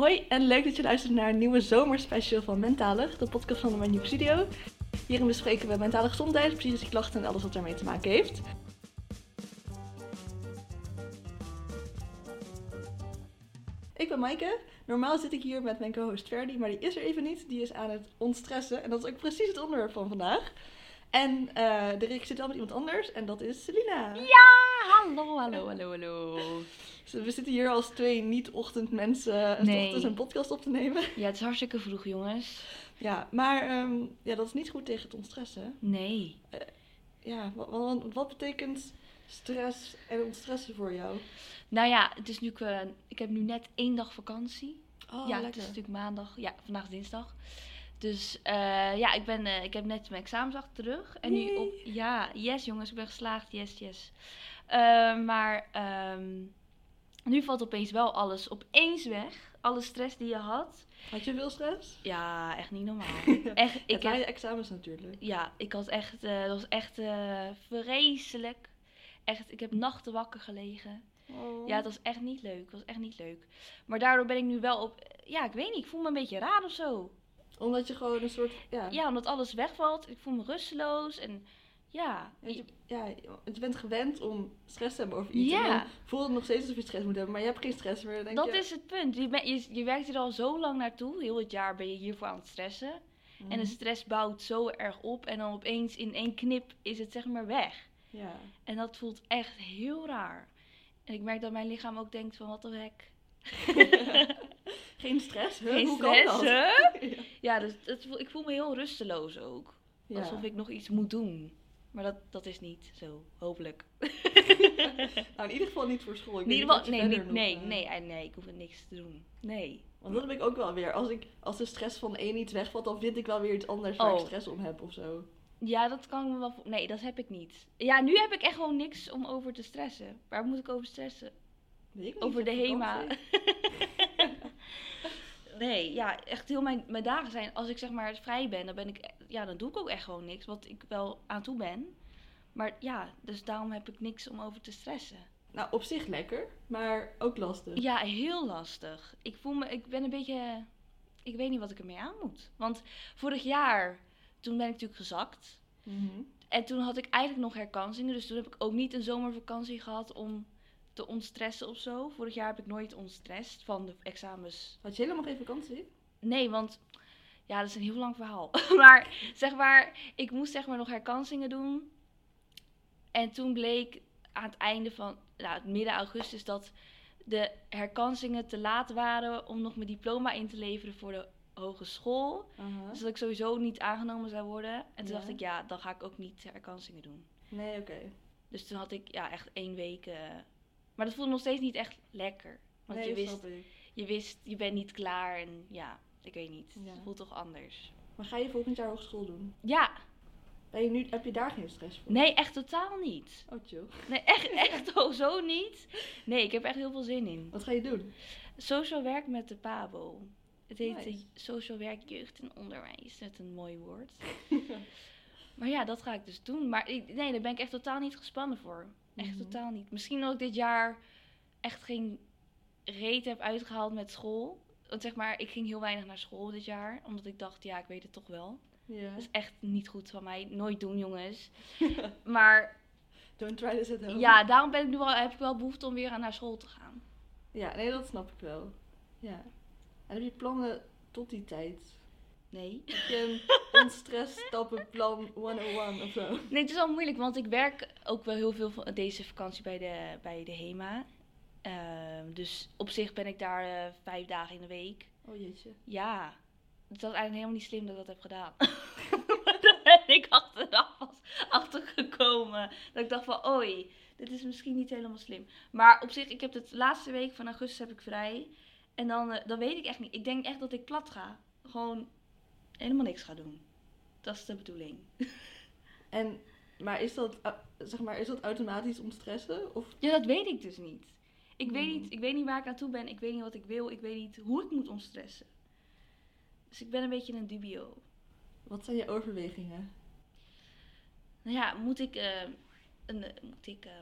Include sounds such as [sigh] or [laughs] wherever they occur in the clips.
Hoi en leuk dat je luistert naar een nieuwe zomerspecial van Mentalig, de podcast van mijn nieuwe studio. Hierin bespreken we mentale gezondheid, psychische klachten en alles wat daarmee te maken heeft. Ik ben Maaike. Normaal zit ik hier met mijn co-host Ferdi, maar die is er even niet. Die is aan het ontstressen en dat is ook precies het onderwerp van vandaag. En uh, de zit al met iemand anders en dat is Selina. Ja, hallo, hallo, hallo, hallo. We zitten hier als twee niet-ochtendmensen nee. een podcast op te nemen. Ja, het is hartstikke vroeg, jongens. Ja, maar um, ja, dat is niet goed tegen het ontstressen. Nee. Uh, ja, wat, wat, betekent stress en ontstressen voor jou? Nou ja, het is nu, uh, ik heb nu net één dag vakantie. Oh, ja, lekker. het is natuurlijk maandag. Ja, vandaag is dinsdag. Dus uh, ja, ik, ben, uh, ik heb net mijn examens achter terug. En nu op. Ja, yes jongens, ik ben geslaagd. Yes, yes. Uh, maar um, nu valt opeens wel alles opeens weg. Alle stress die je had. Had je veel stress? Ja, echt niet normaal. [laughs] echt, ik heb examens natuurlijk. Ja, ik had echt. dat was echt vreselijk. Echt, ik heb nachten wakker gelegen. Oh. Ja, het was echt niet leuk. Het was echt niet leuk. Maar daardoor ben ik nu wel op. Ja, ik weet niet. Ik voel me een beetje raar of zo omdat je gewoon een soort. Ja, ja omdat alles wegvalt. Ik voel me rusteloos. En ja. Ja, je, ja, je bent gewend om stress te hebben over iets. Ja. En dan voel het nog steeds alsof je stress moet hebben. Maar je hebt geen stress meer. Denk dat je, is het punt. Je, ben, je, je werkt er al zo lang naartoe. Heel het jaar ben je hiervoor aan het stressen. En de Mhm. stress bouwt zo erg op. En dan opeens in één knip is het zeg maar weg. Ja. En dat voelt echt heel raar. En ik merk dat mijn lichaam ook denkt van wat de hek. [laughs] [laughs] Geen stress? Huh? Geen Hoe stress, kan dat? hè? [laughs] Ja, dus ik voel me heel rusteloos ook. Alsof ik nog iets moet doen. Maar dat, dat is niet zo, hopelijk. [laughs] Nou, in ieder geval niet voor school. Ik In ieder geval, nee, niet, nog, nee, eh, nee, eh, nee, ik hoef er niks te doen. Nee. Want dat heb ik ook wel weer. Als, ik, als de stress van één iets wegvalt, dan vind ik wel weer iets anders waar ik Oh. stress om heb of zo. Ja, dat kan me wel... Nee, dat heb ik niet. Ja, nu heb ik echt gewoon niks om over te stressen. Waar moet ik over stressen? Weet ik niet, Over de HEMA. [laughs] nee, ja, echt heel mijn, mijn dagen zijn... Als ik zeg maar vrij ben, dan ben ik... Ja, dan doe ik ook echt gewoon niks. Wat ik wel aan toe ben. Maar ja, dus daarom heb ik niks om over te stressen. Nou, op zich lekker, maar ook lastig. Ja, heel lastig. Ik voel me, ik ben een beetje, ik weet niet wat ik ermee aan moet. Want vorig jaar, toen ben ik natuurlijk gezakt. Mhm. En toen had ik eigenlijk nog herkansingen. Dus toen heb ik ook niet een zomervakantie gehad om te ontstressen of zo. Vorig jaar heb ik nooit ontstrest van de examens. Had je helemaal geen vakantie? Nee, want ja, dat is een heel lang verhaal. [laughs] maar zeg maar, ik moest zeg maar nog herkansingen doen. En toen bleek aan het einde van, nou, midden augustus, dat de herkansingen te laat waren om nog mijn diploma in te leveren voor de hogeschool. Aha. Dus dat ik sowieso niet aangenomen zou worden. En toen Ja. dacht ik, ja, dan ga ik ook niet herkansingen doen. Nee, oké. Dus toen had ik ja, echt één week. eh, Maar dat voelde nog steeds niet echt lekker. Want nee, je, wist, je wist, je bent niet klaar. En ja, ik weet niet. Ja. Het voelt toch anders. Maar ga je volgend jaar hogeschool doen? Ja, Ben je nu, heb je daar geen stress voor? nee, echt totaal niet. Oh, chill. Nee, echt, echt oh, zo niet. Nee, ik heb echt heel veel zin in. Wat ga je doen? Social werk met de PABO. Het heet Nice. Social werk jeugd en onderwijs. Net een mooi woord. [laughs] Maar ja, dat ga ik dus doen. Maar nee, daar ben ik echt totaal niet gespannen voor. Echt Mhm. totaal niet. Misschien dat ik dit jaar echt geen reet heb uitgehaald met school. Want zeg maar, ik ging heel weinig naar school dit jaar. Omdat ik dacht, ja, ik weet het toch wel. Dat is echt niet goed van mij. Nooit doen, jongens. [laughs] maar Don't try this at home. ja, daarom ben ik nu wel, heb ik wel behoefte om weer aan naar school te gaan. Ja, nee, dat snap ik wel. Ja. En heb je plannen tot die tijd? Nee. Heb [laughs] je een onstress stappenplan 101 of zo? Nee, het is wel moeilijk, want ik werk ook wel heel veel van deze vakantie bij de, bij de HEMA. Ehm, dus op zich ben ik daar eh, vijf dagen in de week. Oh jeetje. Ja, het was eigenlijk helemaal niet slim dat ik dat heb gedaan. [laughs] Daar ben ik achteraf pas achtergekomen. Dat ik dacht van, oei, dit is misschien niet helemaal slim. Maar op zich, ik heb het laatste week van augustus heb ik vrij. En dan, eh, dan weet ik echt niet. Ik denk echt dat ik plat ga. Gewoon helemaal niks ga doen. Dat is de bedoeling. [laughs] En, maar is dat, uh, zeg maar, is dat automatisch ontstressen? Of Ja, dat weet ik dus niet. Ik, weet Hmm. niet. ik weet niet waar ik aan toe ben. Ik weet niet wat ik wil. Ik weet niet hoe ik moet ontstressen. Dus ik ben een beetje een dubio. wat zijn je overwegingen? Nou ja, moet ik, eh, een, eh, moet ik, eh,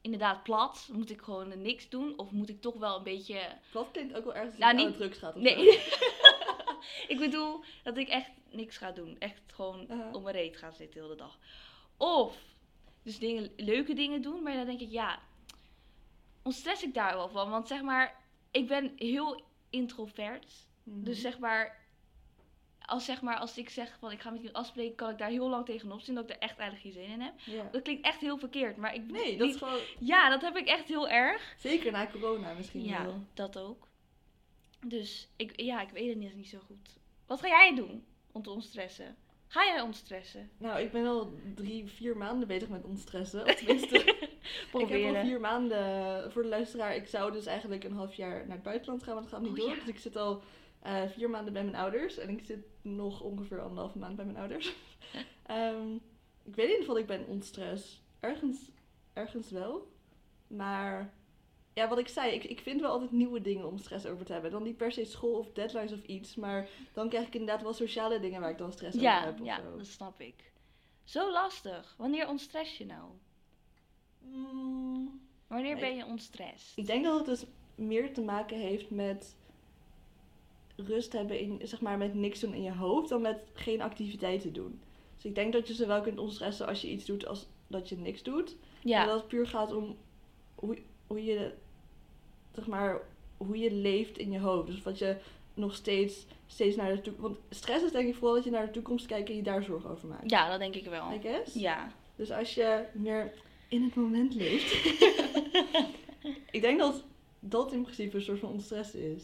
inderdaad plat? Moet ik gewoon niks doen? Of moet ik toch wel een beetje... Plat klinkt ook wel ergens Nou, niet- de drugs gaat. of Nee. [laughs] ik bedoel dat ik echt niks ga doen. Echt gewoon op mijn reet ga zitten de hele dag. Of dus dingen, leuke dingen doen. Maar dan denk ik, ja, ontstress ik daar wel van. Want zeg maar, ik ben heel introvert. Mhm. Dus zeg maar, als, zeg maar, als ik zeg van ik ga met iemand afspreken, kan ik daar heel lang tegenop zien dat ik er echt eigenlijk geen zin in heb. Ja. Dat klinkt echt heel verkeerd, maar ik Nee, dat niet- is gewoon... Ja, dat heb ik echt heel erg. Zeker na corona misschien Ja, wel. dat ook. Dus ik, ja, ik weet het niet, niet zo goed. Wat ga jij doen om te ontstressen? Ga jij ontstressen? Nou, ik ben al drie, vier maanden bezig met ontstressen. [laughs] Of tenminste, [laughs] ik heb al vier maanden voor de luisteraar. Ik zou dus eigenlijk een half jaar naar het buitenland gaan, maar dat gaat niet Oh, door. ja. Dus ik zit al eh, vier maanden bij mijn ouders. En ik zit nog ongeveer anderhalve maand bij mijn ouders. [laughs] Ehm, ik weet in ieder geval, ik ben ontstress. Ergens, ergens wel. Maar ja, wat ik zei, ik, ik vind wel altijd nieuwe dingen om stress over te hebben. Dan niet per se school of deadlines of iets. Maar dan krijg ik inderdaad wel sociale dingen waar ik dan stress over heb. Of ja, zo. dat snap ik. Zo lastig. Wanneer ontstress je nou? Mm, Wanneer Nee. ben je ontstrest? Ik denk dat het dus meer te maken heeft met rust hebben in, zeg maar, met niks doen in je hoofd dan met geen activiteiten doen. Dus ik denk dat je zowel kunt ontstressen als je iets doet als dat je niks doet. En Ja, dat het puur gaat om hoe, hoe je, zeg maar, hoe je leeft in je hoofd. Dus wat je nog steeds, steeds naar de toekomst... Want stress is denk ik vooral dat je naar de toekomst kijkt en je daar zorgen over maakt. ja, dat denk ik wel. I guess? Ja. Dus als je meer in het moment leeft. [laughs] ik denk dat dat in principe een soort van ontstress is.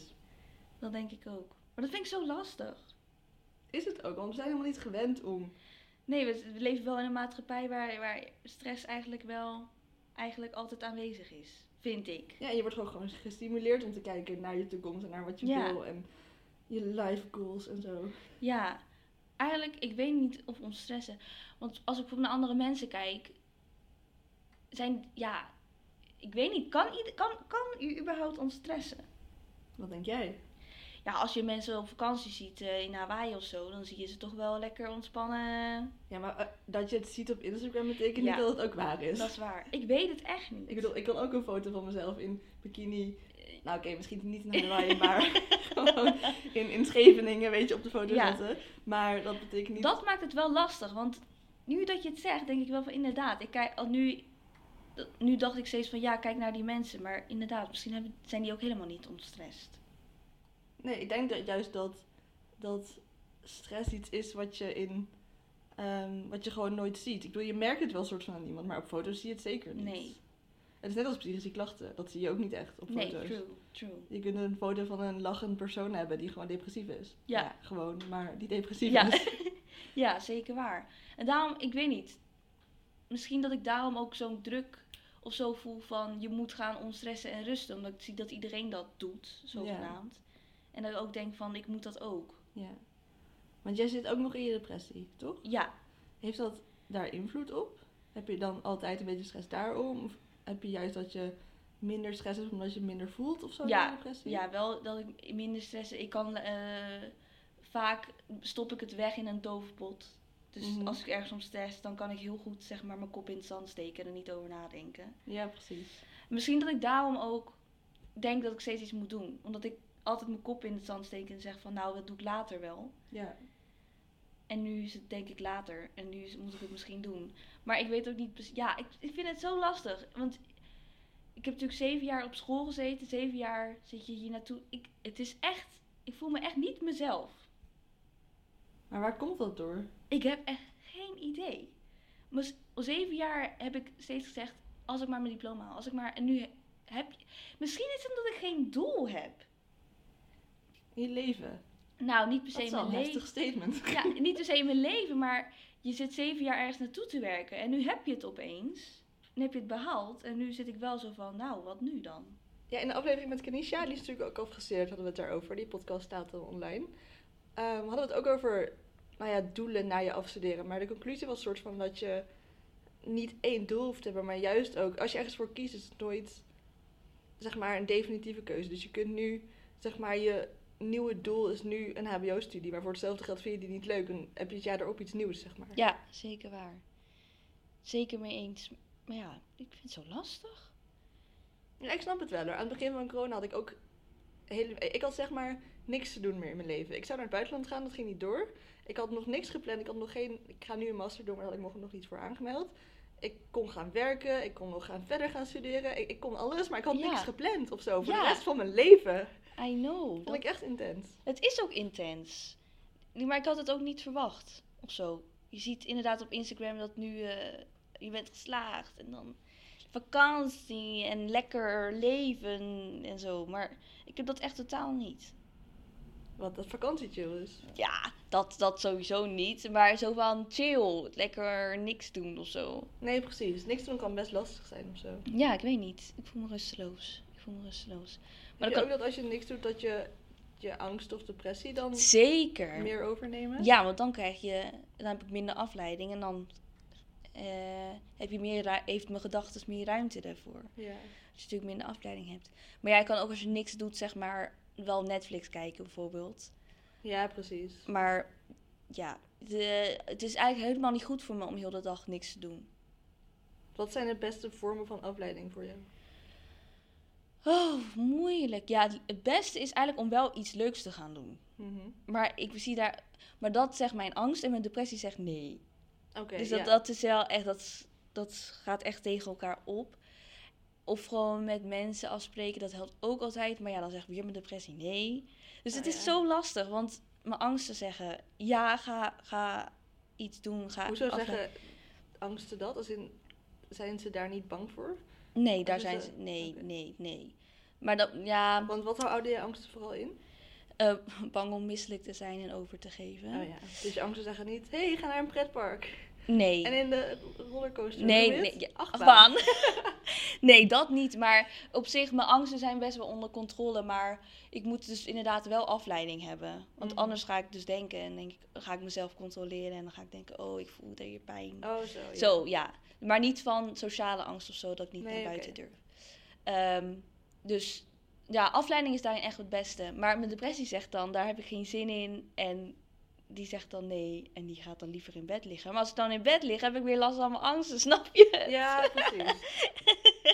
Dat denk ik ook. Maar dat vind ik zo lastig. Is het ook, want we zijn helemaal niet gewend om. Nee, we, we leven wel in een maatschappij waar, waar stress eigenlijk wel eigenlijk altijd aanwezig is. Vind ik. Ja, je wordt gewoon, gewoon gestimuleerd om te kijken naar je toekomst en naar wat je Ja. wil en je life goals en zo. Ja, eigenlijk, ik weet niet of ontstressen. Want als ik bijvoorbeeld naar andere mensen kijk, zijn, ja, ik weet niet, kan, kan, kan u überhaupt ontstressen? Wat denk jij? Ja, als je mensen op vakantie ziet eh, in Hawaii of zo, dan zie je ze toch wel lekker ontspannen. Ja, maar eh, dat je het ziet op Instagram betekent Ja. niet dat het ook waar is. Dat is waar. Ik weet het echt niet. Ik bedoel, ik kan ook een foto van mezelf in bikini. Nou, oké, misschien niet in Hawaii, [laughs] maar gewoon in, in Scheveningen, weet je, op de foto Ja. zetten. Maar dat betekent niet. Dat maakt het wel lastig, want nu dat je het zegt, denk ik wel van inderdaad. Ik kijk, al nu, nu dacht ik steeds van ja, kijk naar die mensen. Maar inderdaad, misschien hebben, zijn die ook helemaal niet ontstrest. Nee, ik denk dat juist dat, dat stress iets is wat je in. ehm, wat je gewoon nooit ziet. Ik bedoel, je merkt het wel soort van aan iemand, maar op foto's zie je het zeker niet. Nee. Het is net als psychische klachten. Dat zie je ook niet echt op Nee, foto's. true, true. Je kunt een foto van een lachend persoon hebben die gewoon depressief is. Ja. gewoon, maar die depressief Ja. is. [laughs] [laughs] ja, zeker waar. En daarom, ik weet niet. Misschien dat ik daarom ook zo'n druk of zo voel van je moet gaan ontstressen en rusten. Omdat ik zie dat iedereen dat doet, zogenaamd. En dat ik ook denk van ik moet dat ook. Ja. Want jij zit ook nog in je depressie, toch? Ja, Heeft dat daar invloed op? Heb je dan altijd een beetje stress daarom? Of heb je juist dat je minder stress hebt omdat je minder voelt of zo Ja, depressie? Ja, wel dat ik minder stressen. Ik kan eh, vaak stop ik het weg in een doofpot. Dus Mhm. als ik ergens om stress, dan kan ik heel goed zeg maar mijn kop in het zand steken en er niet over nadenken. Ja, precies. Misschien dat ik daarom ook denk dat ik steeds iets moet doen. Omdat ik altijd mijn kop in het zand steek en zeg van nou, dat doe ik later wel. Ja. En nu is het denk ik later. En nu is- moet ik het misschien doen. Maar ik weet ook niet precies. Ja, ik, ik vind het zo lastig. Want ik heb natuurlijk zeven jaar op school gezeten. Zeven jaar zit je hier naartoe. Ik, het is echt. Ik voel me echt niet mezelf. Maar waar komt dat door? Ik heb echt geen idee. Maar zeven jaar heb ik steeds gezegd. Als ik maar mijn diploma haal. Als ik maar. En nu heb. Misschien is het omdat ik geen doel heb. In je leven. Nou, niet per Dat se is in wel een mijn heftig leven. statement. [laughs] Ja, niet per se in mijn leven, maar je zit zeven jaar ergens naartoe te werken en nu heb je het opeens. En heb je het behaald en nu zit ik wel zo van, nou, wat nu dan? Ja, in de aflevering met Kanisha, die is natuurlijk ook afgestudeerd, hadden we het daarover. Die podcast staat dan online. Ehm, hadden we het ook over, nou ja, doelen na je afstuderen. Maar de conclusie was soort van dat je niet één doel hoeft te hebben, maar juist ook, als je ergens voor kiest, is het nooit, zeg maar, een definitieve keuze. Dus je kunt nu, zeg maar, je nieuwe doel is nu een hbo-studie. Maar voor hetzelfde geld vind je die niet leuk, dan heb je het jaar erop iets nieuws, zeg maar. Ja, zeker waar. Zeker mee eens. Maar ja, ik vind het zo lastig. Ja, ik snap het wel hoor. Aan het begin van corona had ik ook... Hele, ik had zeg maar niks te doen meer in mijn leven. Ik zou naar het buitenland gaan, dat ging niet door. Ik had nog niks gepland. Ik had nog geen... Ik ga nu een master doen, maar daar had ik nog niet voor aangemeld. Ik kon gaan werken, ik kon nog gaan verder gaan studeren. Ik, ik kon alles, maar ik had Ja. niks gepland of zo. Voor Ja. de rest van mijn leven. I know. Vond Dat- ik echt intens. Het is ook intens. Maar ik had het ook niet verwacht. Of zo. Je ziet inderdaad op Instagram dat nu eh, je bent geslaagd. En dan vakantie en lekker leven en zo. Maar ik heb dat echt totaal niet. Wat dat vakantiechill is. Ja, dat, dat sowieso niet. Maar zo van chill. Lekker niks doen of zo. Nee, precies. Niks doen kan best lastig zijn of zo. Ja, ik weet niet. Ik voel me rusteloos. Ik voel me rusteloos. Maar dat ook kan... dat als je niks doet, dat je je angst of depressie dan Zeker. meer overnemen? Ja, want dan krijg je, dan heb ik minder afleiding en dan eh, heb je meer, heeft mijn gedachten meer ruimte daarvoor. Ja. Als je natuurlijk minder afleiding hebt. Maar jij kan ook als je niks doet, zeg maar, wel Netflix kijken bijvoorbeeld. Ja, precies. Maar ja, de, het is eigenlijk helemaal niet goed voor me om heel de dag niks te doen. Wat zijn de beste vormen van afleiding voor jou? Oh, moeilijk. Ja, het- beste is eigenlijk om wel iets leuks te gaan doen. Mhm. Maar ik zie daar, maar dat zegt mijn angst en mijn depressie zegt nee. Oké, dus ja. dat, dat is wel echt, dat, dat gaat echt tegen elkaar op. Of gewoon met mensen afspreken, dat helpt ook altijd. Maar ja, dan zegt weer mijn depressie nee. Dus Oh, het is ja. zo lastig, want mijn angsten zeggen ja, ga, ga iets doen. Ga Hoezo zeggen angsten dat? Als in, zijn ze daar niet bang voor? Nee, daar zijn ze. Nee, nee, nee. Maar dat, ja, Want wat houden je angsten vooral in? eh, [laughs] bang om misselijk te zijn en over te geven. Oh ja. Dus je angsten zeggen niet, hé, hey, ga naar een pretpark. Nee. En in de rollercoaster. Nee, nee, het? ja, Achtbaan. achtbaan. [laughs] [laughs] nee, dat niet. Maar op zich, mijn angsten zijn best wel onder controle. Maar ik moet dus inderdaad wel afleiding hebben. Want Mhm. anders ga ik dus denken en denk ik, ga ik mezelf controleren. En dan ga ik denken, oh, ik voel hier pijn. Oh, zo. Ja. Zo, ja. Maar niet van sociale angst of zo, dat ik niet Nee, naar buiten durf. Ehm, dus ja, afleiding is daarin echt het beste. Maar mijn depressie zegt dan, daar heb ik geen zin in. En die zegt dan nee. En die gaat dan liever in bed liggen. Maar als ik dan in bed lig, heb ik weer last van mijn angsten, [laughs] snap je? Ja, precies.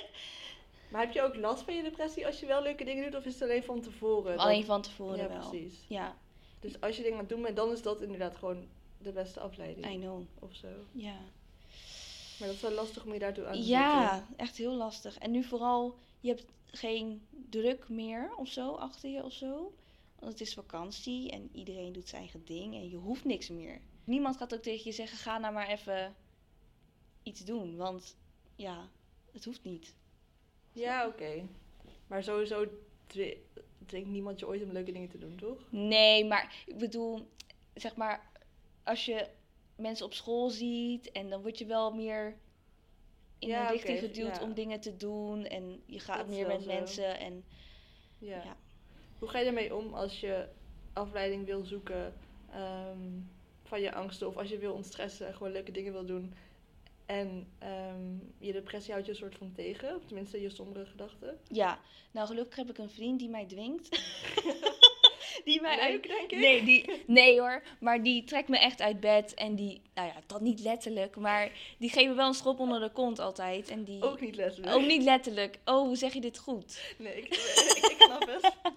[laughs] maar heb je ook last van je depressie als je wel leuke dingen doet? Of is het alleen van tevoren? Alleen van tevoren Ja, wel. precies. Ja, Dus als je dingen aan het doen bent, dan is dat inderdaad gewoon de beste afleiding. I know. Of zo. Ja. Maar dat is wel lastig om je daartoe aan te zetten. ja, echt heel lastig. En nu vooral, je hebt geen druk meer of zo achter je of zo. Want het is vakantie en iedereen doet zijn eigen ding en je hoeft niks meer. Niemand gaat ook tegen je zeggen, ga nou maar even iets doen. Want ja, het hoeft niet. Ja, oké. Maar sowieso dwingt niemand je ooit om leuke dingen te doen, toch? Nee, maar ik bedoel, zeg maar, als je mensen op school ziet en dan word je wel meer in Ja, een richting geduwd ja. om dingen te doen en je gaat meer met zo. mensen en Ja. Ja. Hoe ga je daarmee om als je afleiding wil zoeken ehm, van je angsten? Of als je wil ontstressen en gewoon leuke dingen wil doen. En ehm, je depressie houdt je een soort van tegen. Of tenminste je sombere gedachten. ja. Nou, gelukkig heb ik een vriend die mij dwingt. [laughs] die mij uit... Leuk, denk ik. Nee, die, nee hoor, maar die trekt me echt uit bed en die, nou ja, dat niet letterlijk, maar die me wel een schop onder de kont altijd. En die, Ook niet letterlijk. ook niet letterlijk. Oh, hoe zeg je dit goed? Nee, ik, ik, ik snap het. [laughs]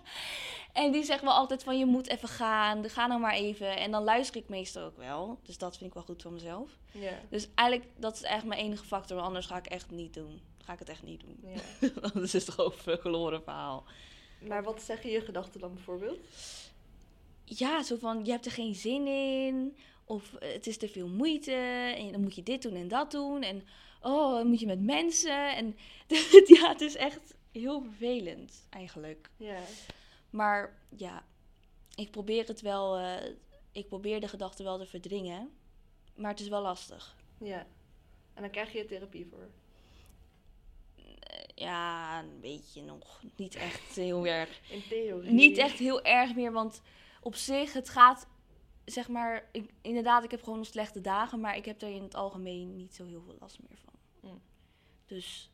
En die zegt wel altijd van je moet even gaan, ga nou maar even. En dan luister ik meestal ook wel. Dus dat vind ik wel goed van mezelf. Ja. Dus eigenlijk, dat is echt mijn enige factor. Anders ga ik echt niet doen. Ga ik het echt niet doen. ja. [laughs] Anders is het gewoon een verloren verhaal. Maar wat zeggen je gedachten dan bijvoorbeeld? Ja, zo van je hebt er geen zin in. Of eh, het is te veel moeite. En dan moet je dit doen en dat doen. En oh, dan moet je met mensen. En [laughs] ja, het is echt heel vervelend eigenlijk. Ja. Maar ja, ik probeer het wel. eh, ik probeer de gedachten wel te verdringen. Maar het is wel lastig. Ja. En dan krijg je therapie voor. Ja, een beetje nog. Niet echt heel erg. In theorie. Niet echt heel erg meer. Want op zich, het gaat. Zeg maar, ik, inderdaad, ik heb gewoon slechte dagen. Maar ik heb er in het algemeen niet zo heel veel last meer van. Mm. Dus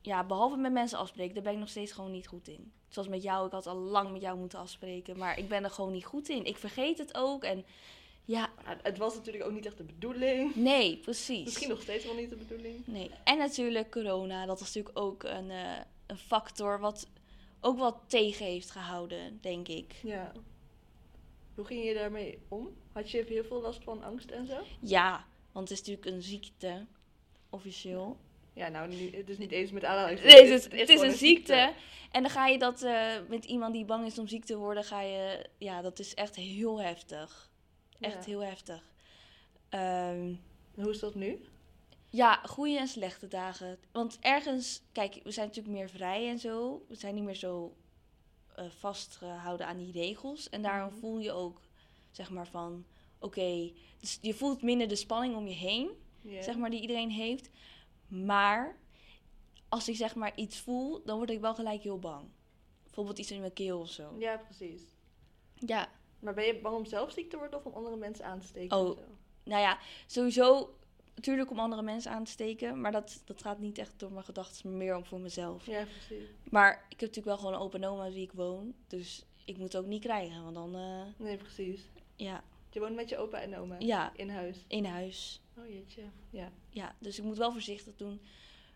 ja, behalve met mensen afspreken, daar ben ik nog steeds gewoon niet goed in. Zoals met jou, ik had al lang met jou moeten afspreken. Maar ik ben er gewoon niet goed in. Ik vergeet het ook. En ja, Maar Het was natuurlijk ook niet echt de bedoeling. nee, precies. Misschien nog steeds wel niet de bedoeling. Nee. En natuurlijk corona, dat was natuurlijk ook een, eh, een factor wat ook wat tegen heeft gehouden, denk ik. Ja. Hoe ging je daarmee om? Had je heel veel last van angst en zo? Ja, want het is natuurlijk een ziekte, officieel. Ja, nou, nu, het is niet eens met aanhalingstekens. Nee, het, is, het is een ziekte. En dan ga je dat eh, met iemand die bang is om ziek te worden, ga je... Ja, dat is echt heel heftig. Echt Ja. heel heftig. Ehm, Hoe is dat nu? ja, goede en slechte dagen. Want ergens, kijk, we zijn natuurlijk meer vrij en zo. We zijn niet meer zo eh, vastgehouden aan die regels. En daarom Mhm. voel je ook, zeg maar, van... Oké, dus je voelt minder de spanning om je heen. Zeg maar, die iedereen heeft. Maar als ik zeg maar iets voel, dan word ik wel gelijk heel bang. Bijvoorbeeld iets in mijn keel of zo. Ja, precies. Ja, Maar ben je bang om zelf ziek te worden of om andere mensen aan te steken? Oh. nou ja, sowieso natuurlijk om andere mensen aan te steken. Maar dat, dat gaat niet echt door mijn gedachten, maar meer om voor mezelf. Ja, precies. Maar ik heb natuurlijk wel gewoon een open met wie ik woon. Dus ik moet het ook niet krijgen, want dan, eh, Nee, precies. ja, Je woont met je opa en oma ja, in huis. in huis. Oh jeetje. Ja. Ja, dus ik moet wel voorzichtig doen.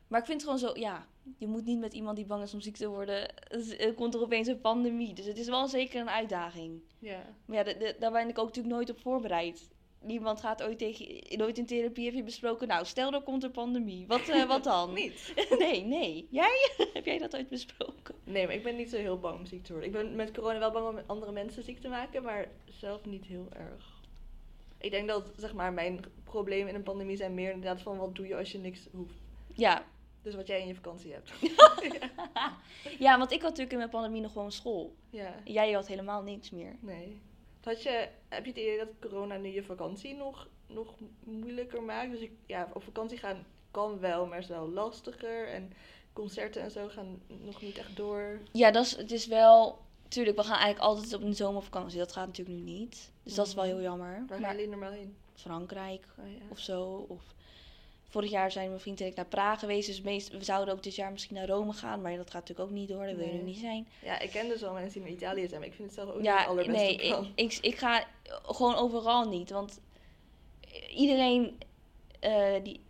Maar ik vind het gewoon zo, ja, je moet niet met iemand die bang is om ziek te worden. Dus, Er komt er opeens een pandemie. Dus het is wel zeker een uitdaging. Ja. Maar ja, de- de- daar ben ik ook natuurlijk nooit op voorbereid. Niemand gaat ooit tegen, nooit in therapie heb je besproken. Nou, stel er komt een pandemie. Wat, eh, wat dan? [laughs] Niet. [laughs] nee, nee. Jij? [laughs] heb jij dat ooit besproken? Nee, maar ik ben niet zo heel bang om ziek te worden. Ik ben met corona wel bang om andere mensen ziek te maken, maar zelf niet heel erg. Ik denk dat zeg maar, mijn problemen in een pandemie zijn meer inderdaad van wat doe je als je niks hoeft. Ja. Dus wat jij in je vakantie hebt. [laughs] ja, want ik had natuurlijk in mijn pandemie nog gewoon school. ja, Jij had helemaal niks meer. nee. Had je, heb je het idee dat corona nu je vakantie nog, nog moeilijker maakt? Dus ik, ja, op vakantie gaan kan wel, maar is wel lastiger. En concerten en zo gaan nog niet echt door. Ja, dat is, het is wel... Tuurlijk, we gaan eigenlijk altijd op een zomervakantie. Dat gaat natuurlijk nu niet. Dus dat is wel heel jammer. Waar gaan Maar jullie normaal heen? Frankrijk Oh, ja. of zo. Of vorig jaar zijn mijn vriend en ik naar Praag geweest. Dus meest, we zouden ook dit jaar misschien naar Rome gaan. Maar dat gaat natuurlijk ook niet door. Dat wil je Nee. nu niet zijn. ja, ik ken dus al mensen die naar Italië zijn, maar ik vind het zelf ook niet Ja, het allerbeste nee, ik, ik ga gewoon overal niet. Want iedereen eh, die.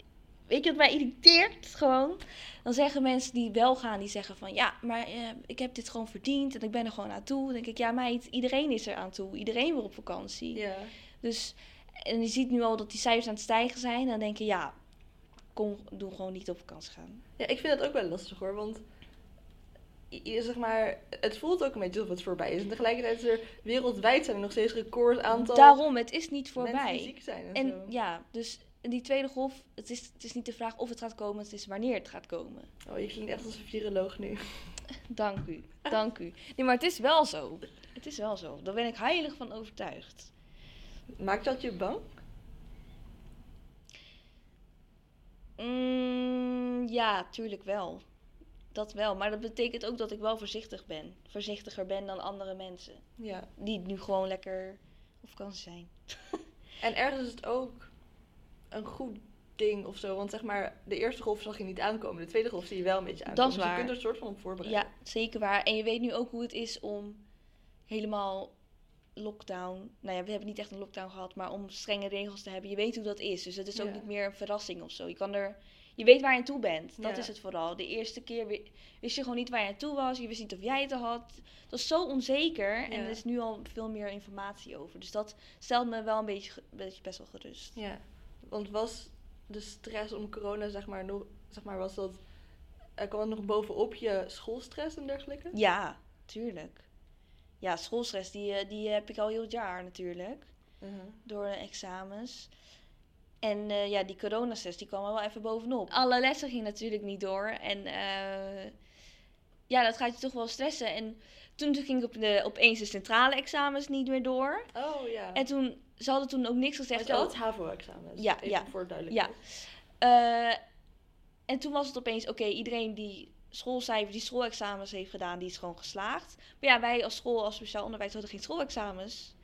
Weet je wat mij irriteert? Gewoon. Dan zeggen mensen die wel gaan, die zeggen van ja, maar eh, ik heb dit gewoon verdiend en ik ben er gewoon aan toe. Dan denk ik, ja meid, iedereen is er aan toe. Iedereen wil op vakantie. Ja. Dus, en je ziet nu al dat die cijfers aan het stijgen zijn. Dan denk je, ja, kom, doe gewoon niet op vakantie gaan. ja, ik vind dat ook wel lastig hoor, want i- zeg maar, het voelt ook een beetje alsof het voorbij is. En tegelijkertijd is er wereldwijd zijn er nog steeds record aantal Daarom, het is niet mensen die voorbij. ziek zijn en, En zo. ja, dus die tweede golf, het is, het is niet de vraag of het gaat komen, het is wanneer het gaat komen. Oh, je klinkt echt als een viroloog nu. [laughs] Dank u, dank u. Nee, maar het is wel zo. Het is wel zo. Daar ben ik heilig van overtuigd. Maakt dat je bang? Mm, ja, tuurlijk wel. Dat wel. Maar dat betekent ook dat ik wel voorzichtig ben. Voorzichtiger ben dan andere mensen. Ja. Die nu gewoon lekker op vakantie zijn. [laughs] En ergens is het ook een goed ding of zo. Want zeg maar, de eerste golf zag je niet aankomen. De tweede golf zie je wel een beetje aankomen. is Dus je kunt er een soort van op voorbereiden. Ja, zeker waar. En je weet nu ook hoe het is om helemaal lockdown. Nou ja, we hebben niet echt een lockdown gehad, maar om strenge regels te hebben. Je weet hoe dat is. Dus het is ook Ja. niet meer een verrassing of zo. Je kan er. Je weet waar je aan toe bent. Dat Ja. is het vooral. De eerste keer wi- wist je gewoon niet waar je aan toe was. Je wist niet of jij het had. Dat was zo onzeker. En er is nu al veel meer informatie over. Dus dat stelt me wel een beetje, beetje best wel gerust. Ja, want was de stress om corona, zeg maar, nog, zeg maar, was dat, er kwam het nog bovenop je schoolstress en dergelijke? Ja, tuurlijk. Ja, schoolstress, die, eh, die heb ik al heel het jaar natuurlijk. Uh-huh. door de examens. En eh, ja, die coronastress die kwam er wel even bovenop. Alle lessen gingen natuurlijk niet door. En eh, ja, dat gaat je toch wel stressen. En toen ging op de, opeens de centrale examens niet meer door. Oh ja. En toen, ze hadden toen ook niks Want gezegd. je had oh, HAVO-examens. Ja, Even ja, voor duidelijkheid. eh, en toen was het opeens, oké, iedereen die schoolcijfers, die schoolexamens heeft gedaan, die is gewoon geslaagd. Maar ja, wij als school, als speciaal onderwijs, hadden geen schoolexamens.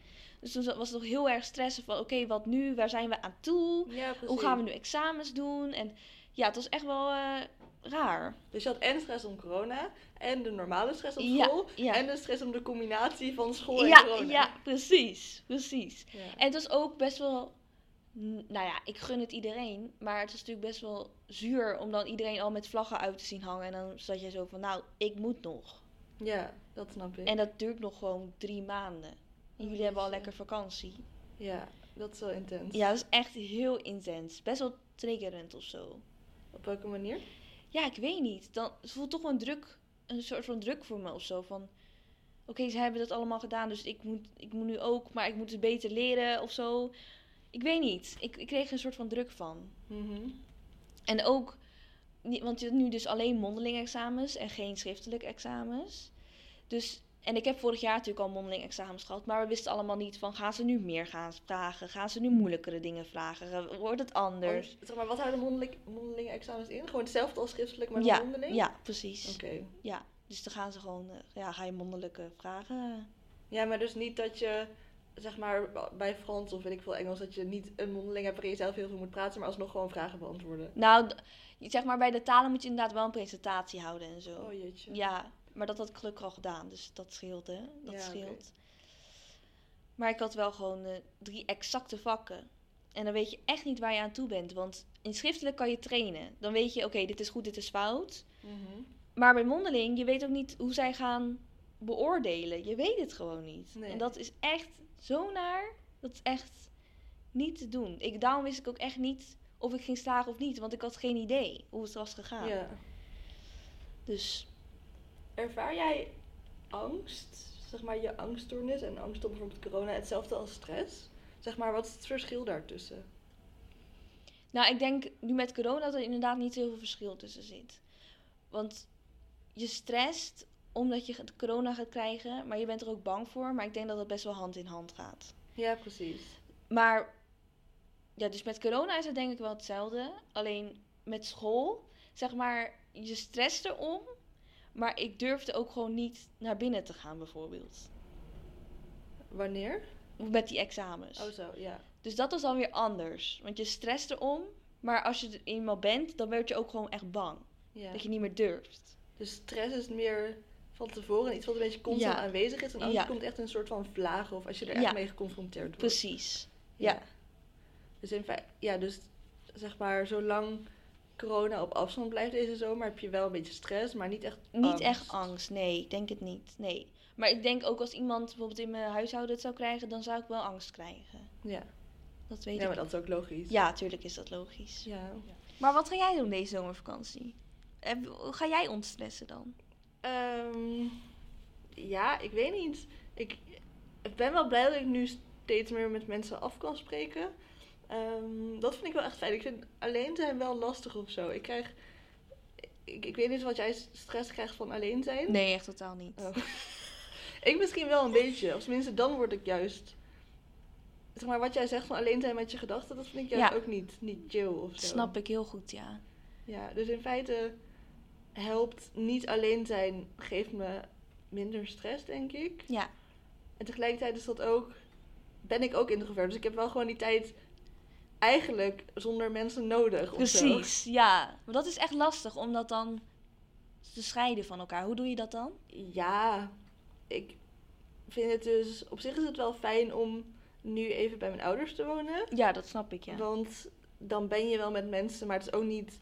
Dus toen was het nog heel erg stressen van, oké, wat nu? Waar zijn we aan toe? Ja. Hoe gaan we nu examens doen? En ja, het was echt wel eh, raar. Dus je had en stress om corona, en de normale stress op school, ja. en de stress om de combinatie van school en Ja, corona. ja, precies, precies. En het was ook best wel Nou ja, ik gun het iedereen. Maar het is natuurlijk best wel zuur om dan iedereen al met vlaggen uit te zien hangen. En dan zat je zo van, nou, ik moet nog. Ja, dat snap ik. En dat duurt nog gewoon drie maanden. En Oh, jullie hebben al lekker vakantie. Ja, dat is wel intens. Ja, dat is echt heel intens. Best wel triggerend of zo. Op welke manier? Ja, ik weet niet. Dan het voelt toch wel een druk, een soort van druk voor me of zo. Van, oké, ze hebben dat allemaal gedaan, dus ik moet, ik moet nu ook, maar ik moet het beter leren of zo. Ik weet niet. Ik, ik kreeg er een soort van druk van. Mhm. En ook, want je hebt nu dus alleen mondeling examens en geen schriftelijke examens. Dus, en ik heb vorig jaar natuurlijk al mondeling examens gehad, maar we wisten allemaal niet van, gaan ze nu meer gaan vragen? Gaan ze nu moeilijkere dingen vragen? Wordt het anders? Oh, zeg maar, wat houden mondeling, mondelinge examens in? Gewoon hetzelfde als schriftelijk, maar ja, mondeling? ja, precies. Oké. Ja, dus dan gaan ze gewoon, eh, ja, ga je mondelijke vragen. Ja, maar dus niet dat je, zeg maar, bij Frans of weet ik veel Engels, dat je niet een mondeling hebt waarin je zelf heel veel moet praten, maar alsnog gewoon vragen beantwoorden. Nou, zeg maar bij de talen moet je inderdaad wel een presentatie houden en zo. Oh jeetje. Ja, maar dat had ik gelukkig al gedaan, dus dat scheelt, hè. Dat Ja, scheelt. Maar ik had wel gewoon eh, drie exacte vakken. En dan weet je echt niet waar je aan toe bent. Want in schriftelijk kan je trainen. Dan weet je, oké, dit is goed, dit is fout. Mhm. Maar bij mondeling, je weet ook niet hoe zij gaan beoordelen. Je weet het gewoon niet. Nee. En dat is echt zo naar. Dat is echt niet te doen. Ik, daarom wist ik ook echt niet of ik ging slagen of niet. Want ik had geen idee hoe het was gegaan. Ja. Dus Ervaar jij angst, zeg maar je angststoornis en angst op bijvoorbeeld corona, hetzelfde als stress? Zeg maar, wat is het verschil daartussen? Nou, ik denk nu met corona dat er inderdaad niet heel veel verschil tussen zit. Want je stresst omdat je het corona gaat krijgen, maar je bent er ook bang voor. Maar ik denk dat het best wel hand in hand gaat. Ja, precies. Maar ja, dus met corona is het denk ik wel hetzelfde. Alleen met school, zeg maar, je stresst erom. Maar ik durfde ook gewoon niet naar binnen te gaan, bijvoorbeeld. Wanneer? Met die examens. Oh zo, ja. Dus dat was dan weer anders. Want je stresst erom. Maar als je er eenmaal bent, dan werd je ook gewoon echt bang. ja. Dat je niet meer durft. Dus stress is meer van tevoren, iets wat een beetje constant Ja. aanwezig is. En Ja. komt echt een soort van vlagen of als je er echt Ja. mee geconfronteerd wordt. Precies. ja. Dus in feite, ja, dus zeg maar, zolang corona op afstand blijft deze zomer, heb je wel een beetje stress, maar niet echt Niet angst. echt angst. Nee, ik denk het niet. Nee. Maar ik denk ook als iemand bijvoorbeeld in mijn huishouden het zou krijgen, dan zou ik wel angst krijgen. Ja, Dat weet ja maar ik. dat is ook logisch. Ja, natuurlijk is dat logisch. Ja. Maar wat ga jij doen deze zomervakantie? Hoe ga jij ontstressen dan? Ehm, ja, ik weet niet. Ik ben wel blij dat ik nu steeds meer met mensen af kan spreken. Ehm, dat vind ik wel echt fijn. Ik vind alleen zijn wel lastig of zo. Ik krijg... Ik, ik weet niet wat jij stress krijgt van alleen zijn. Nee, echt totaal niet. Oh. [laughs] ik misschien wel een beetje. Of tenminste, dan word ik juist... Zeg maar, wat jij zegt van alleen zijn met je gedachten, dat vind ik juist Ja. ook niet, niet chill of zo. Snap ik heel goed, ja. Ja, dus in feite helpt niet alleen zijn, geeft me minder stress, denk ik. Ja, En tegelijkertijd is dat ook, ben ik ook introvert. Dus ik heb wel gewoon die tijd eigenlijk zonder mensen nodig. precies. Ja. Maar dat is echt lastig om dat dan te scheiden van elkaar. Hoe doe je dat dan? Ja, ik vind het dus, op zich is het wel fijn om nu even bij mijn ouders te wonen. Ja, dat snap ik, ja. Want dan ben je wel met mensen, maar het is ook niet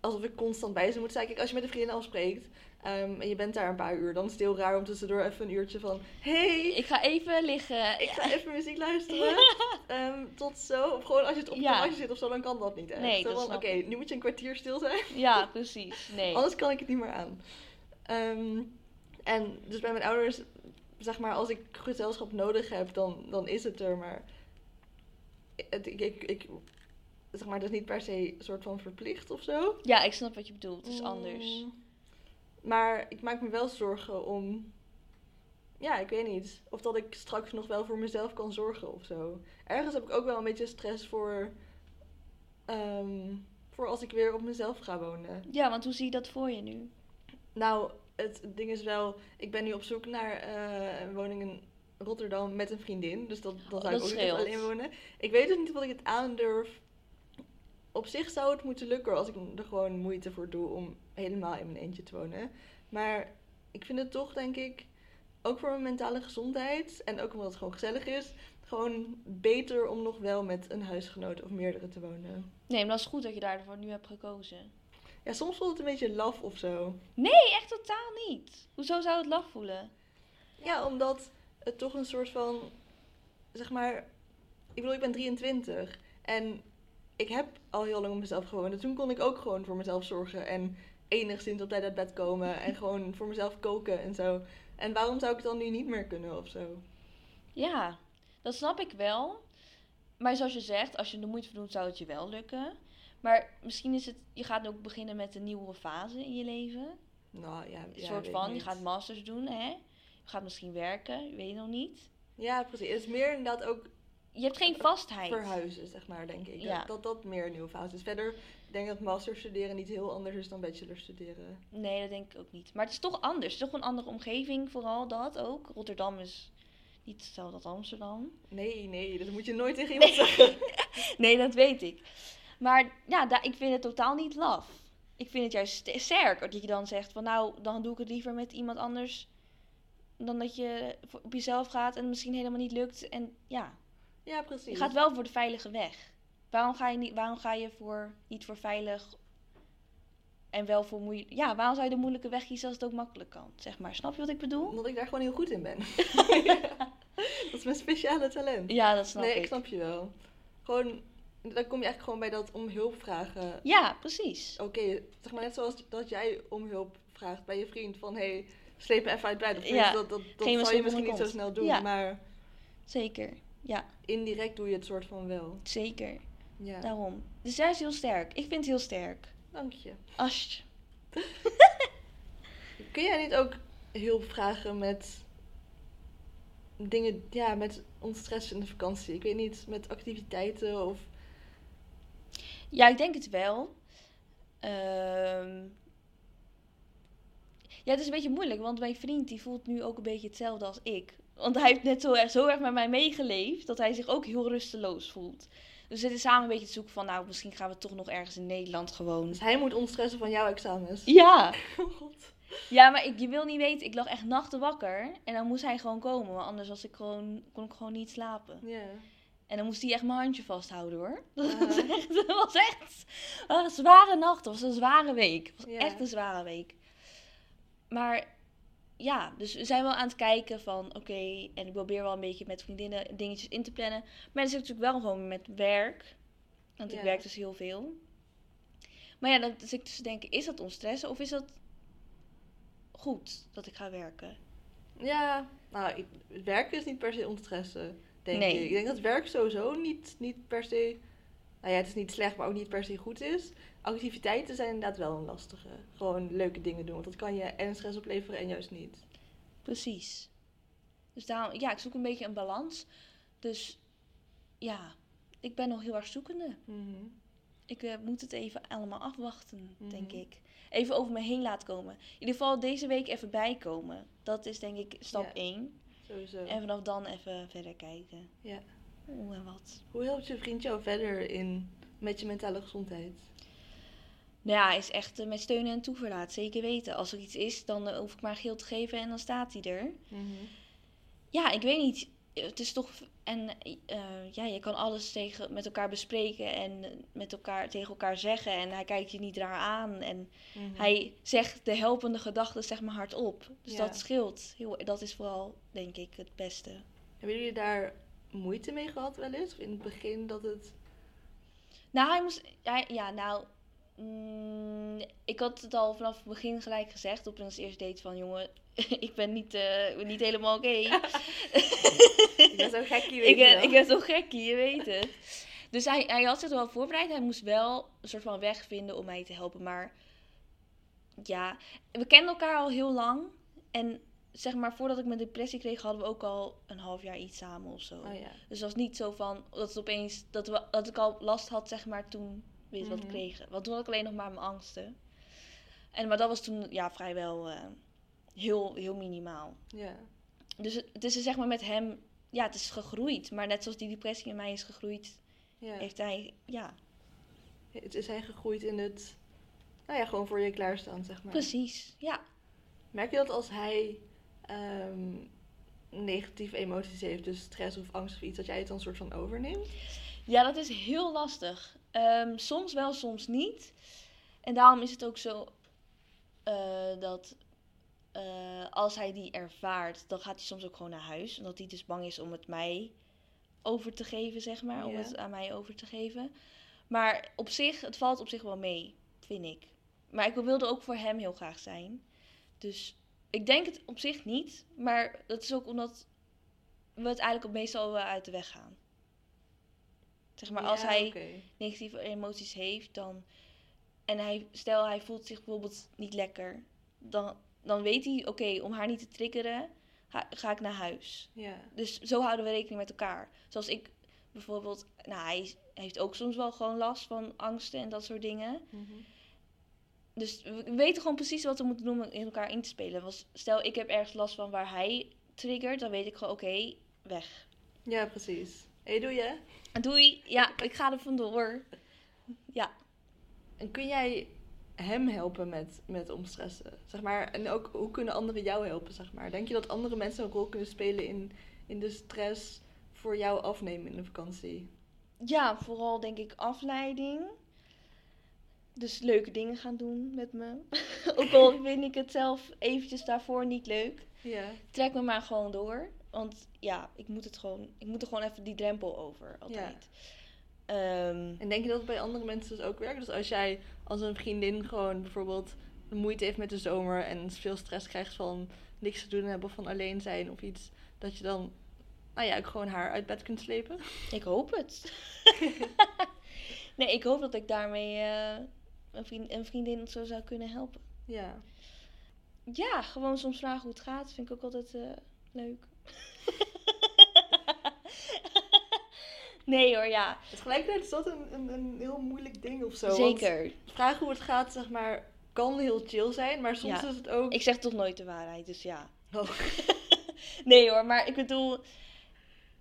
alsof ik constant bij ze moet zijn. Kijk, als je met een vriendin afspreekt ehm, en je bent daar een paar uur, dan is het heel raar om tussendoor even een uurtje van... Hey, Ik ga even liggen. ik ga even muziek luisteren. Ehm, tot zo. Of gewoon als je het op Ja. de terrasje zit of zo, dan kan dat niet echt. Nee, Zo dat Oké, nu moet je een kwartier stil zijn. Ja, precies. Nee. Anders kan ik het niet meer aan. Ehm, en dus bij mijn ouders, zeg maar, als ik gezelschap nodig heb, dan, dan is het er. Maar het, ik, ik, ik, zeg maar, dat is niet per se een soort van verplicht of zo. Ja, ik snap wat je bedoelt. Het is anders. Mm, Maar ik maak me wel zorgen om. Ja, ik weet niet. Of dat ik straks nog wel voor mezelf kan zorgen of zo. Ergens heb ik ook wel een beetje stress voor. ehm, voor als ik weer op mezelf ga wonen. Ja, want hoe zie je dat voor je nu? Nou, het ding is wel. Ik ben nu op zoek naar eh, een woning in Rotterdam met een vriendin. Dus dat, dan zou ik dat ook niet alleen wonen. Ik weet dus niet wat ik het aandurf. Op zich zou het moeten lukken als ik er gewoon moeite voor doe om helemaal in mijn eentje te wonen. Maar ik vind het toch, denk ik, ook voor mijn mentale gezondheid en ook omdat het gewoon gezellig is, gewoon beter om nog wel met een huisgenoot of meerdere te wonen. Nee, maar dat is goed dat je daarvoor nu hebt gekozen. Ja, soms voelt het een beetje laf of zo. Nee, echt totaal niet. Hoezo zou het laf voelen? Ja, omdat het toch een soort van, zeg maar, ik bedoel, ik ben 23 en ik heb al heel lang op mezelf gewoond. En toen kon ik ook gewoon voor mezelf zorgen en enigszins op tijd uit bed komen en [laughs] gewoon voor mezelf koken en zo. En waarom zou ik het dan nu niet meer kunnen of zo? Ja, dat snap ik wel. Maar zoals je zegt, als je de moeite voor doet, zou het je wel lukken. Maar misschien is het, je gaat ook beginnen met een nieuwe fase in je leven. Nou ja, Een soort van, je gaat masters doen, hè. Je gaat misschien werken, je weet je nog niet. Ja, precies. Het is meer inderdaad ook Je hebt geen vastheid. verhuizen, zeg maar, denk ik. Ja. Dat, dat dat meer een nieuwe fase is. Verder denk ik dat master studeren niet heel anders is dan bachelor studeren. Nee, dat denk ik ook niet. Maar het is toch anders. Het is toch een andere omgeving, vooral dat ook. Rotterdam is niet hetzelfde als Amsterdam. Nee, nee, dat moet je nooit tegen iemand zeggen. [laughs] Nee, dat weet ik. Maar ja, ik vind het totaal niet laf. Ik vind het juist st- sterk dat je dan zegt van nou, dan doe ik het liever met iemand anders dan dat je op jezelf gaat en het misschien helemaal niet lukt. En ja, Ja, precies. je gaat wel voor de veilige weg. Waarom ga je, niet, waarom ga je voor, niet voor veilig en wel voor moeilijk? Ja, waarom zou je de moeilijke weg kiezen als het ook makkelijk kan? Zeg maar, snap je wat ik bedoel? Omdat ik daar gewoon heel goed in ben. [laughs] [laughs] Dat is mijn speciale talent. Ja, dat snap nee, ik. ik snap je wel. Gewoon, dan kom je echt gewoon bij dat om hulp vragen. Ja, precies. Oké, zeg maar net zoals dat jij om hulp vraagt bij je vriend van hey, sleep me even uit bed. Of Ja, dat, dat, dat zal je misschien niet zo snel doen, Ja. maar Zeker. Ja, indirect doe je het soort van wel. zeker. Ja, Daarom. Dus jij is heel sterk. Ik vind het heel sterk. dank je. Asje. [laughs] Kun jij niet ook hulp vragen met dingen, ja, met ontstress in de vakantie? Ik weet niet, met activiteiten of... Ja, ik denk het wel. Ehm, Ja, het is een beetje moeilijk, want mijn vriend die voelt nu ook een beetje hetzelfde als ik. Want hij heeft net zo erg, zo erg met mij meegeleefd dat hij zich ook heel rusteloos voelt. Dus we zitten samen een beetje te zoeken van, nou, misschien gaan we toch nog ergens in Nederland gewoon. Dus hij moet ontstressen van jouw examens. Ja, [laughs] Oh god. ja, maar ik, je wil niet weten, ik lag echt nachten wakker en dan moest hij gewoon komen, want anders was ik gewoon, kon ik gewoon niet slapen. Ja. En dan moest hij echt mijn handje vasthouden hoor. [laughs] Dat was echt, dat was echt een zware nacht. Het was een zware week. Het was echt een zware week. Maar ja, dus we zijn wel aan het kijken van oké. en ik probeer wel een beetje met vriendinnen dingetjes in te plannen. Maar dan zit ik natuurlijk wel gewoon met werk. Want ik werk dus heel veel. Maar ja, dan zit ik dus te denken, is dat ontstressen of is dat goed dat ik ga werken? Ja, nou, ik, werken is niet per se ontstressen, denk Nee. ik. Ik denk dat werk sowieso niet, niet per se... Nou ja, het is niet slecht, maar ook niet per se goed is. Activiteiten zijn inderdaad wel een lastige. Gewoon leuke dingen doen, want dat kan je en stress opleveren en juist niet. Precies. Dus daarom, ja, ik zoek een beetje een balans. Dus ja, ik ben nog heel erg zoekende. Mhm. Ik eh, moet het even allemaal afwachten, denk Mhm. ik. Even over me heen laten komen. In ieder geval deze week even bijkomen. Dat is denk ik stap Ja. 1. Sowieso. En vanaf dan even verder kijken. Ja. Hoe en wat. Hoe helpt je vriend jou verder in met je mentale gezondheid? Nou ja, hij is echt eh, met steun en toeverlaat. Zeker weten. Als er iets is, dan eh, hoef ik maar geel te geven en dan staat hij er. Ja, ik weet niet. Het is toch. En eh, ja, je kan alles tegen, met elkaar bespreken en met elkaar, tegen elkaar zeggen. En hij kijkt je niet raar aan. En Mhm. hij zegt de helpende gedachten zeg maar hardop. Dus Ja. dat scheelt. Heel, dat is vooral, denk ik, het beste. Hebben jullie daar moeite mee gehad wel eens? Of in het begin dat het... Nou, hij moest. Hij, ja, nou. Mm, ik had het al vanaf het begin gelijk gezegd op ons eerste date van jongen, [laughs] ik ben niet, eh, niet helemaal oké. [laughs] Ik ben zo weet ik, je ben, wel. ik ben zo gekkie, je weet het. Dus hij, hij had zich er wel voorbereid. Hij moest wel een soort van weg vinden om mij te helpen. Maar ja, we kenden elkaar al heel lang. En zeg maar, voordat ik mijn depressie kreeg, hadden we ook al een half jaar iets samen of zo. Oh ja. Dus het was niet zo van dat het opeens dat, we, dat ik al last had, zeg maar, toen we iets wat Mhm. kregen. Want toen had ik alleen nog maar mijn angsten. En, maar dat was toen ja, vrijwel eh, heel, heel minimaal. Ja. Dus het, is er, zeg maar met hem, ja, het is gegroeid. Maar net zoals die depressie in mij is gegroeid, ja. heeft hij, ja, Het is hij gegroeid in het... Nou ja, gewoon voor je klaarstaan, zeg maar. precies. Ja, Merk je dat als hij ehm, negatieve emoties heeft, dus stress of angst of iets, dat jij het dan soort van overneemt? Ja, dat is heel lastig. Ehm, soms wel, soms niet. En daarom is het ook zo eh, dat eh, als hij die ervaart, dan gaat hij soms ook gewoon naar huis. Omdat hij dus bang is om het mij over te geven, zeg maar. Om het aan mij over te geven. Maar op zich, het valt op zich wel mee, vind ik. Maar ik wilde ook voor hem heel graag zijn. Dus ik denk het op zich niet. Maar dat is ook omdat we het eigenlijk meestal wel uit de weg gaan. Zeg maar, als hij negatieve emoties heeft, dan. En hij, stel hij voelt zich bijvoorbeeld niet lekker. Dan, dan weet hij, oké, om haar niet te triggeren, ga, ga ik naar huis. Ja. Dus zo houden we rekening met elkaar. Zoals ik bijvoorbeeld, nou, hij heeft ook soms wel gewoon last van angsten en dat soort dingen. Mhm. Dus we weten gewoon precies wat we moeten doen om in elkaar in te spelen. Was, stel, ik heb ergens last van waar hij triggert, dan weet ik gewoon, oké, weg. Ja, precies. Hé, doe je? Doei, ja, ik ga er vandoor. Ja. En kun jij hem helpen met, met omstressen? Zeg maar, en ook hoe kunnen anderen jou helpen, zeg maar? Denk je dat andere mensen een rol kunnen spelen in, in de stress voor jou afnemen in de vakantie? Ja, vooral denk ik afleiding. Dus leuke dingen gaan doen met me. [laughs] Ook al vind ik het zelf eventjes daarvoor niet leuk. Ja. Trek me maar gewoon door. Want ja, ik moet het gewoon. Ik moet er gewoon even die drempel over. Altijd. Ehm, En denk je dat het bij andere mensen dus ook werkt? Dus als jij als een vriendin gewoon bijvoorbeeld moeite heeft met de zomer en veel stress krijgt van niks te doen hebben of van alleen zijn of iets, dat je dan, nou ja, ook gewoon haar uit bed kunt slepen? ik hoop het. [laughs] nee, ik hoop dat ik daarmee eh, een, vriend, een vriendin zo zou kunnen helpen. Ja. Ja, gewoon soms vragen hoe het gaat. Vind ik ook altijd eh, leuk. [laughs] nee hoor, ja. Tegelijkertijd is dat een, een, een heel moeilijk ding of zo. want Zeker. Vragen hoe het gaat, zeg maar, kan heel chill zijn, maar soms Ja. is het ook... Ik zeg toch nooit de waarheid, dus ja. Oh. [laughs] Nee hoor, maar ik bedoel,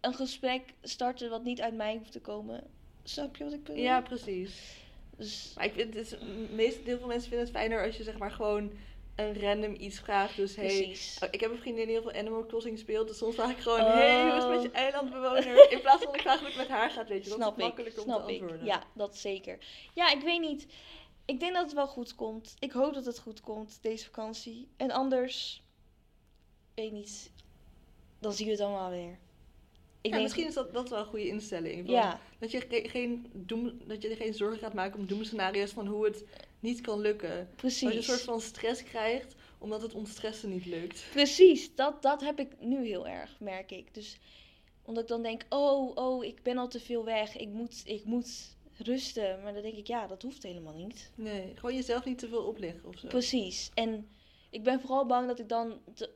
een gesprek starten wat niet uit mij hoeft te komen. Snap je wat ik bedoel? Ja, precies. Dus, Maar ik vind het, is, meest, heel veel mensen vinden het fijner als je zeg maar gewoon een random iets vraagt. Dus hey. Oh, Ik heb een vriendin die heel veel Animal Crossing speelt. Dus soms vraag ik gewoon, Oh. hey, hoe is het met je eilandbewoner? In plaats van ik vraag hoe het met haar gaat, weet je. Dat snap is makkelijker om te ik. antwoorden. Ja, dat zeker. Ja, ik weet niet. Ik denk dat het wel goed komt. Ik hoop dat het goed komt, deze vakantie. En anders, weet niet, dan zien we het allemaal weer. Ik Ja, denk, misschien is dat, dat wel een goede instelling. Ja, Dat, je ge- geen doem, dat je er geen zorgen gaat maken om doemscenario's van hoe het niet kan lukken. precies. Dat je een soort van stress krijgt omdat het ontstressen niet lukt. Precies, dat, dat heb ik nu heel erg, merk ik. Dus omdat ik dan denk, oh, oh, ik ben al te veel weg, ik moet, ik moet rusten. Maar dan denk ik, ja, dat hoeft helemaal niet. Nee, gewoon jezelf niet te veel opleggen of zo. Precies. En ik ben vooral bang dat ik dan te,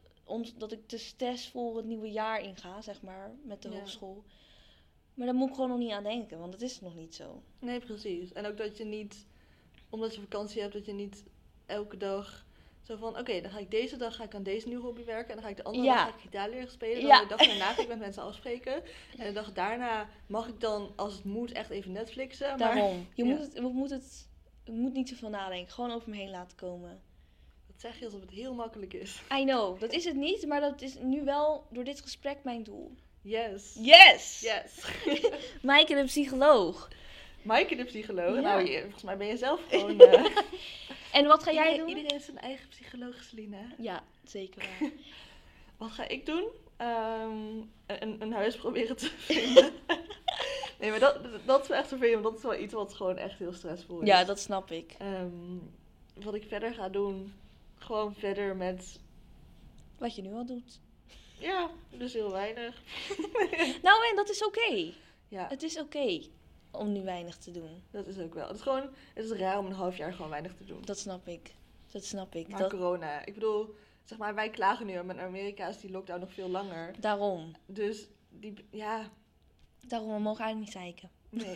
dat ik te stressvol het nieuwe jaar inga, zeg maar, met de Ja. hogeschool. Maar daar moet ik gewoon nog niet aan denken, want dat is nog niet zo. Nee, precies. En ook dat je niet, omdat je vakantie hebt, dat je niet elke dag zo van, oké, dan ga ik deze dag ga ik aan deze nieuwe hobby werken. En dan ga ik de andere Ja. dag ga ik gitaar leren spelen. Dan Ja. de dag [laughs] daarna ga ik met mensen afspreken. En de dag daarna mag ik dan, als het moet, echt even Netflixen. Maar Daarom. [laughs] Je ja. moet het, we moeten het, moet niet te veel nadenken, gewoon over me heen laten komen. dat zeg je alsof het heel makkelijk is. I know, dat is het niet, maar dat is nu wel door dit gesprek mijn doel. Yes. Yes! Yes. [laughs] Maaike de psycholoog. Maaike de psycholoog. Ja. Nou, je, volgens mij ben je zelf [laughs] gewoon... eh, En wat ga jij iedereen, doen? Iedereen heeft zijn eigen psycholoog, Celine. Ja, zeker waar. [laughs] Wat ga ik doen? Ehm, een, een huis proberen te [laughs] vinden. nee, maar dat, dat is wel echt vervelend. want Dat is wel iets wat gewoon echt heel stressvol is. ja, dat snap ik. Ehm, wat ik verder ga doen, gewoon verder met... Wat je nu al doet. Ja, dus heel weinig. Nou, en dat is oké. Ja, Het is oké om nu weinig te doen. dat is ook wel. Het is gewoon, het is raar om een half jaar gewoon weinig te doen. Dat snap ik. Dat snap ik. Maar Dat, corona, ik bedoel, zeg maar, wij klagen nu, maar in Amerika is die lockdown nog veel langer. daarom. Dus die, ja, Daarom, we mogen eigenlijk niet zeiken. nee.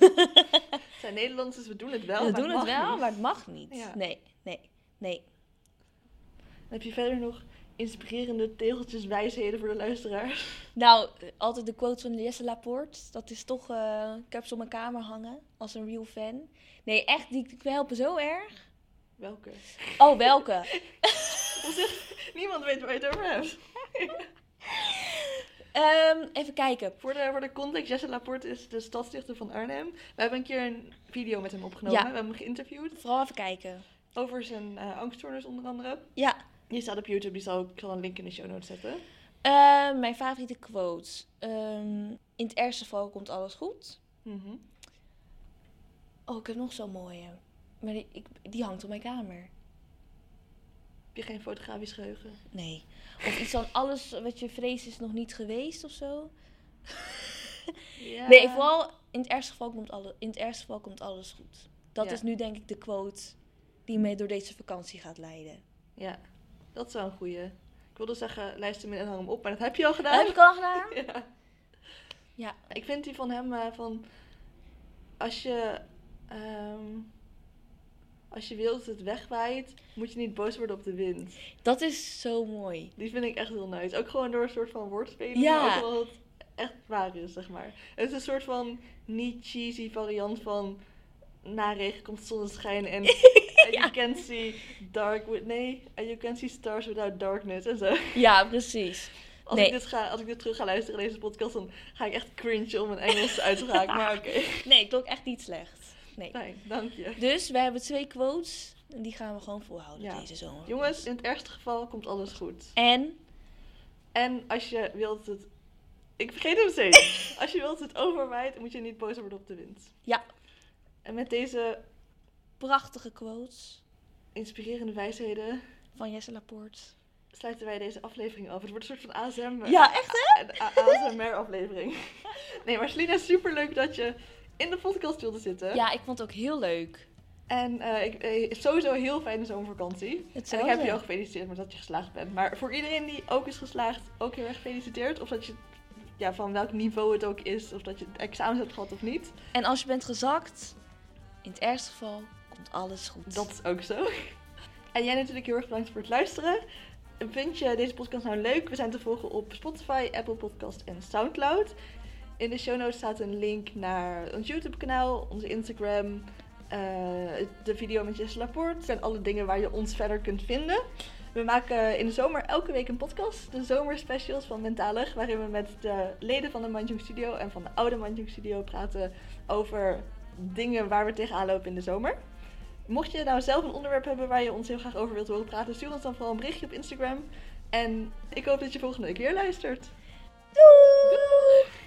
Het [laughs] zijn Nederlanders, dus we doen het wel. we doen het wel, niet. maar het mag niet. Ja. Nee, nee, nee. Heb je verder nog inspirerende tegeltjes wijsheden voor de luisteraars? Nou, altijd de quote van Jesse Laporte. Dat is toch... eh, ik heb ze op mijn kamer hangen. Als een real fan. Nee, echt, die, die helpen zo erg. Welke? Oh, welke? [laughs] Niemand weet waar je het over hebt. [laughs] Ehm, even kijken. Voor de, voor de context, Jesse Laporte is de stadsdichter van Arnhem. We hebben een keer een video met hem opgenomen. Ja. We hebben hem geïnterviewd Vooral even kijken. over zijn angststoornis onder andere. Ja. Die staat op YouTube, die zal ik zal een link in de show notes zetten. Ehm, mijn favoriete quote. Ehm, in het ergste geval komt alles goed. Mhm. Oh, ik heb nog zo'n mooie. Maar die, ik, die hangt op mijn kamer. Heb je geen fotografisch geheugen? Nee. Of iets van alles wat je vreest is nog niet geweest of zo. Ja. Nee, vooral in het ergste geval komt, alle, in het ergste geval komt alles goed. Dat Ja. is nu denk ik de quote die mij door deze vakantie gaat leiden. Ja, dat is wel een goeie. Ik wilde zeggen, luister hem in en hang hem op, maar dat heb je al gedaan. Dat heb ik al gedaan. [laughs] Ja. Ja. Ik vind die van hem eh, van... Als je... ehm, als je wilt dat het wegwaait, moet je niet boos worden op de wind. Dat is zo mooi. Die vind ik echt heel nice. Ook gewoon door een soort van woordspeling. Ja. Ook het echt waar is, zeg maar. Het is een soort van niet cheesy variant van... Na regen komt zonneschijn en... [laughs] and you can see dark with... Nee, and you can see stars without darkness en zo. Ja, precies. Als, Nee. ik dit ga, als ik dit terug ga luisteren in deze podcast, dan ga ik echt cringe om mijn Engels uit te raken. Maar oké, [laughs] Nee, ik doe ook echt niet slecht. Nee. fijn, dank je. Dus we hebben twee quotes. En die gaan we gewoon volhouden Ja. deze zomer. Jongens, in het ergste geval komt alles goed. En En als je wilt het... Ik vergeet hem steeds. [laughs] als je wilt het overwaait, moet je niet boos worden op de wind. Ja. En met deze prachtige quotes inspirerende wijsheden van Jesse Laporte. sluiten wij deze aflevering af. Het wordt een soort van ASM... Ja, echt hè? Een ASMR-aflevering. [laughs] Nee, maar Selina, super leuk dat je in de podcast wilde zitten. Ja, ik vond het ook heel leuk. En eh, ik, eh, sowieso een heel fijne zomervakantie. En ik heb je al gefeliciteerd met dat je geslaagd bent. Maar voor iedereen die ook is geslaagd, ook heel erg gefeliciteerd. Of dat je, ja, van welk niveau het ook is. Of dat je examens hebt gehad of niet. En als je bent gezakt, in het ergste geval alles goed. Dat is ook zo. En jij natuurlijk heel erg bedankt voor het luisteren. Vind je deze podcast nou leuk? We zijn te volgen op Spotify, Apple Podcast en Soundcloud. In de show notes staat een link naar ons YouTube kanaal, onze Instagram, eh, de video met Jesse Laporte en alle dingen waar je ons verder kunt vinden. We maken in de zomer elke week een podcast, de zomerspecials van Mentalig, waarin we met de leden van de Manjung Studio en van de oude Manjung Studio praten over dingen waar we tegenaan lopen in de zomer. Mocht je nou zelf een onderwerp hebben waar je ons heel graag over wilt horen praten, stuur ons dan vooral een berichtje op Instagram. En ik hoop dat je volgende week weer luistert. Doei! Doei!